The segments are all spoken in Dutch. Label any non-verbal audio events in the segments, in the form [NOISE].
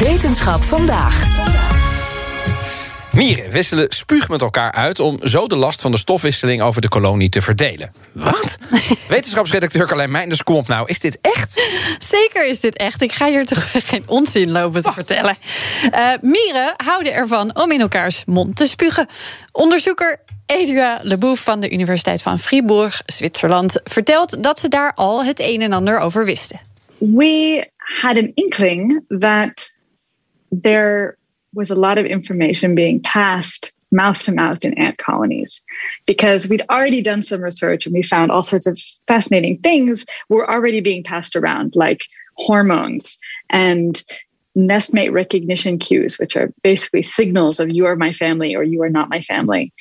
Wetenschap vandaag. Mieren wisselen spuug met elkaar uit om zo de last van de stofwisseling over de kolonie te verdelen. Wat? [LAUGHS] Wetenschapsredacteur Carlijn Meinders, kom op nou. Is dit echt? Zeker is dit echt. Ik ga hier toch [LAUGHS] geen onzin lopen te vertellen. Uh, mieren houden ervan om in elkaars mond te spugen. Onderzoeker Edua Lebouf van de Universiteit van Fribourg, Zwitserland, vertelt dat ze daar al het een en ander over wisten. We had an inkling that there was a lot of information being passed mouth to mouth in ant colonies because we'd already done some research and we found all sorts of fascinating things were already being passed around, like hormones and nestmate recognition cues, which are basically signals of you are my family or you are not my family,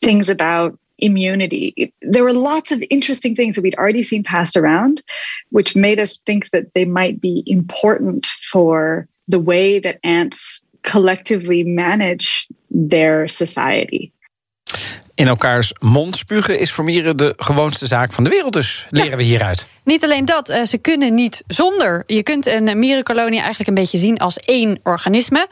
things about immunity. There were lots of interesting things that we'd already seen passed around, which made us think that they might be important for the way that ants collectively manage their society. In elkaars mond spugen is voor mieren de gewoonste zaak van de wereld, dus leren Ja. we hieruit. Niet alleen dat, eh, ze kunnen niet zonder. Je kunt een mierenkolonie eigenlijk een beetje zien als één organisme.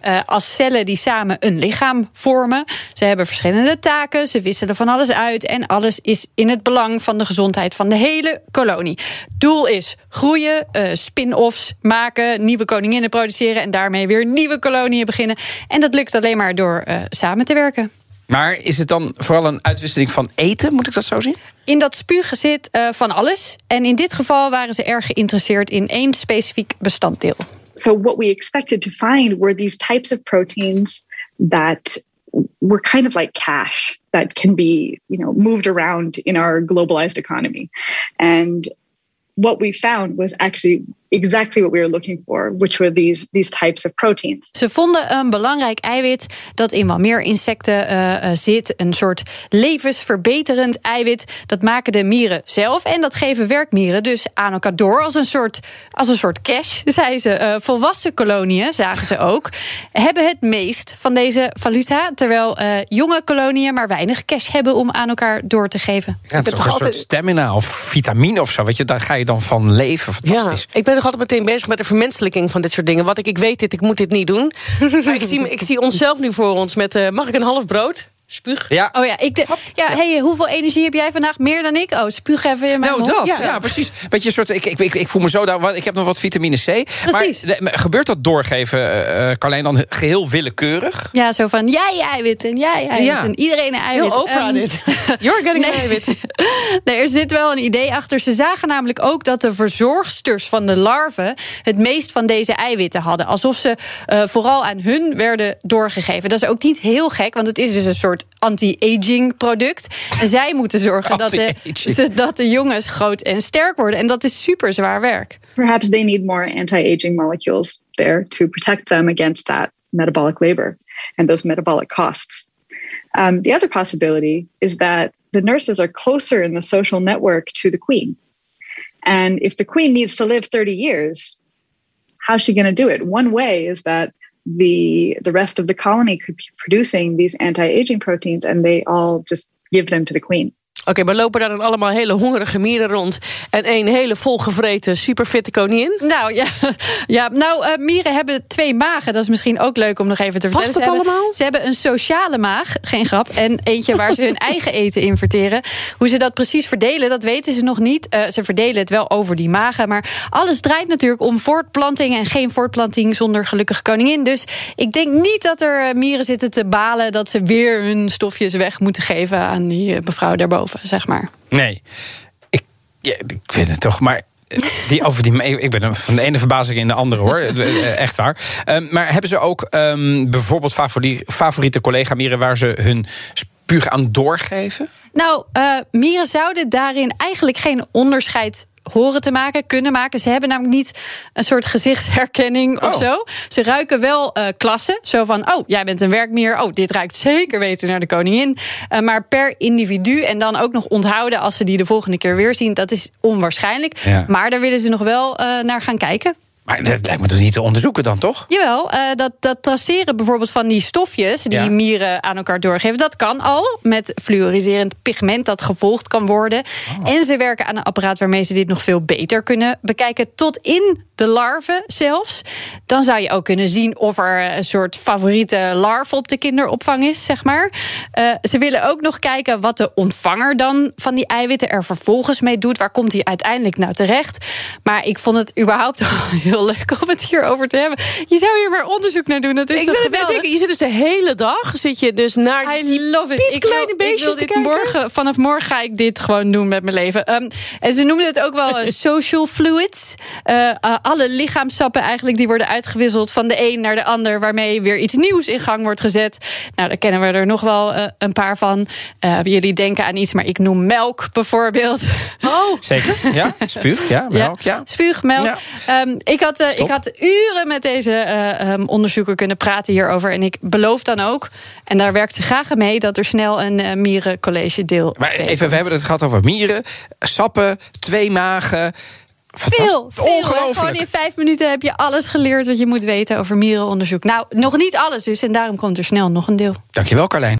Eh, als cellen die samen een lichaam vormen. Ze hebben verschillende taken, ze wisselen van alles uit. En alles is in het belang van de gezondheid van de hele kolonie. Doel is groeien, eh, spin-offs maken, nieuwe koninginnen produceren. En daarmee weer nieuwe koloniën beginnen. En dat lukt alleen maar door samen te werken. Maar is het dan vooral een uitwisseling van eten? Moet ik dat zo zien? In dat spugen zit eh, van alles. En in dit geval waren ze erg geïnteresseerd in één specifiek bestanddeel. So, what we expected to find were these types of proteins that were kind of like cash that can be, you know, moved around in our globalized economy. And what we found was actually exactly what we were looking for, which were these these types of proteins. Ze vonden een belangrijk eiwit dat in wat meer insecten eh, eh, zit. Een soort levensverbeterend eiwit. Dat maken de mieren zelf. En dat geven werkmieren dus aan elkaar door als een soort, als een soort cash, [LAUGHS] zei ze. Eh, volwassen koloniën, zagen ze ook, hebben het meest van deze valuta. Terwijl eh, jonge koloniën maar weinig cash hebben om aan elkaar door te geven. Ja, het is ook een soort stamina of vitamine of zo. Weet je, daar ga je dan van leven. Fantastisch. Ja, ik ben nog altijd meteen bezig met de vermenselijking van dit soort dingen. Wat ik, ik weet dit, ik moet dit niet doen. maar ik zie, ik zie onszelf nu voor ons met... eh, mag ik een half brood? Spuug. Ja. Oh ja, ik de, ja, hey, hoeveel energie heb jij vandaag? Meer dan ik? Oh, spuug even in mijn Nou, mond. dat. Ja, precies. Beetje een soort, ik, ik, ik, ik voel me zo daar. Ik heb nog wat vitamine C. Precies. Maar de- gebeurt dat doorgeven, eh, eh, Carlijn, dan geheel willekeurig? Ja, zo van jij eiwit en jij eiwit Ja. en iedereen een eiwit. Heel Oprah Ehm, dit. [LAUGHS] You're getting nee. eiwit. [LAUGHS] nee, er zit wel een idee achter. Ze zagen namelijk ook dat de verzorgsters van de larven het meest van deze eiwitten hadden. Alsof ze eh, vooral aan hun werden doorgegeven. Dat is ook niet heel gek, want het is dus een soort anti-aging product. En zij moeten zorgen dat de, Anti-aging. zodat de jongens groot en sterk worden. En dat is super zwaar werk. Perhaps they need more anti aging molecules there to protect them against that metabolic labor and those metabolic costs. Um, the other possibility is that the nurses are closer in the social network to the queen. And if the queen needs to live 30 years, how's she going to do it? One way is that the the rest of the colony could be producing these anti-aging proteins and they all just give them to the queen. Oké, maar lopen daar dan allemaal hele hongerige mieren rond... en één hele volgevreten, superfitte koningin? Nou ja, [LAUGHS] ja nou, eh, mieren hebben twee magen. Dat is misschien ook leuk om nog even te vertellen. ze, hebben, allemaal? ze hebben een sociale maag, geen grap. En eentje waar ze hun [LAUGHS] eigen eten in verteren. Hoe ze dat precies verdelen, dat weten ze nog niet. Eh, ze verdelen het wel over die magen. Maar alles draait natuurlijk om voortplanting. En geen voortplanting zonder gelukkige koningin. Dus ik denk niet dat er eh, mieren zitten te balen... dat ze weer hun stofjes weg moeten geven aan die mevrouw daarboven, zeg maar. Nee. Ik, ja, ik vind het toch, maar. eh, Die over die, ik ben van de ene verbazing in de andere hoor. Eh, Echt waar. Ehm, maar hebben ze ook ehm, bijvoorbeeld favori- favoriete collega-mieren waar ze hun spuug aan doorgeven? Nou, eh, mieren zouden daarin eigenlijk geen onderscheid horen te maken, kunnen maken. Ze hebben namelijk niet een soort gezichtsherkenning of Oh. zo. Ze ruiken wel eh, klassen. Zo van, oh, jij bent een werkmier. Oh, dit ruikt zeker weten naar de koningin. Eh, maar per individu en dan ook nog onthouden... als ze die de volgende keer weer zien, dat is onwaarschijnlijk. Ja. Maar daar willen ze nog wel eh, naar gaan kijken. Maar dat lijkt me toch niet te onderzoeken dan, toch? Jawel, eh, dat, dat traceren bijvoorbeeld van die stofjes die Ja. mieren aan elkaar doorgeven, dat kan al met fluoriserend pigment dat gevolgd kan worden. Oh. En ze werken aan een apparaat waarmee ze dit nog veel beter kunnen bekijken, tot in de larven zelfs. Dan zou je ook kunnen zien of er een soort favoriete larve op de kinderopvang is, zeg maar. Eh, ze willen ook nog kijken wat de ontvanger dan van die eiwitten er vervolgens mee doet. Waar komt die uiteindelijk nou terecht? Maar ik vond het überhaupt [LAUGHS] heel leuk om het hierover te hebben. Je zou hier maar onderzoek naar doen. Dat is ik toch geweldig? je zit dus de hele dag zit je dus naar I love it. Ik wil, ik wil te dit kijken. morgen, vanaf morgen ga ik dit gewoon doen met mijn leven. Ehm, en ze noemen het ook wel eh, [LAUGHS] social fluids. Eh, eh, alle lichaamsappen eigenlijk die worden uitgewisseld van de een naar de ander, waarmee weer iets nieuws in gang wordt gezet. Nou, daar kennen we er nog wel een paar van. Eh, jullie denken aan iets, maar ik noem melk bijvoorbeeld. Oh, Zeker, ja. [LAUGHS] Spuug, ja, melk, ja. Spuug, melk. Ja. Ehm, ik, had, eh, Stop. ik had uren met deze ehm, onderzoeker kunnen praten hierover. En ik beloof dan ook, en daar werkt ze graag aan mee... dat er snel een eh mierencollege deel Maar even, we hebben het gehad over mieren, sappen, twee magen. Veel, veel. Gewoon in vijf minuten heb je alles geleerd wat je moet weten over mierenonderzoek. Nou, nog niet alles dus. En daarom komt er snel nog een deel. Dankjewel, Carlijn.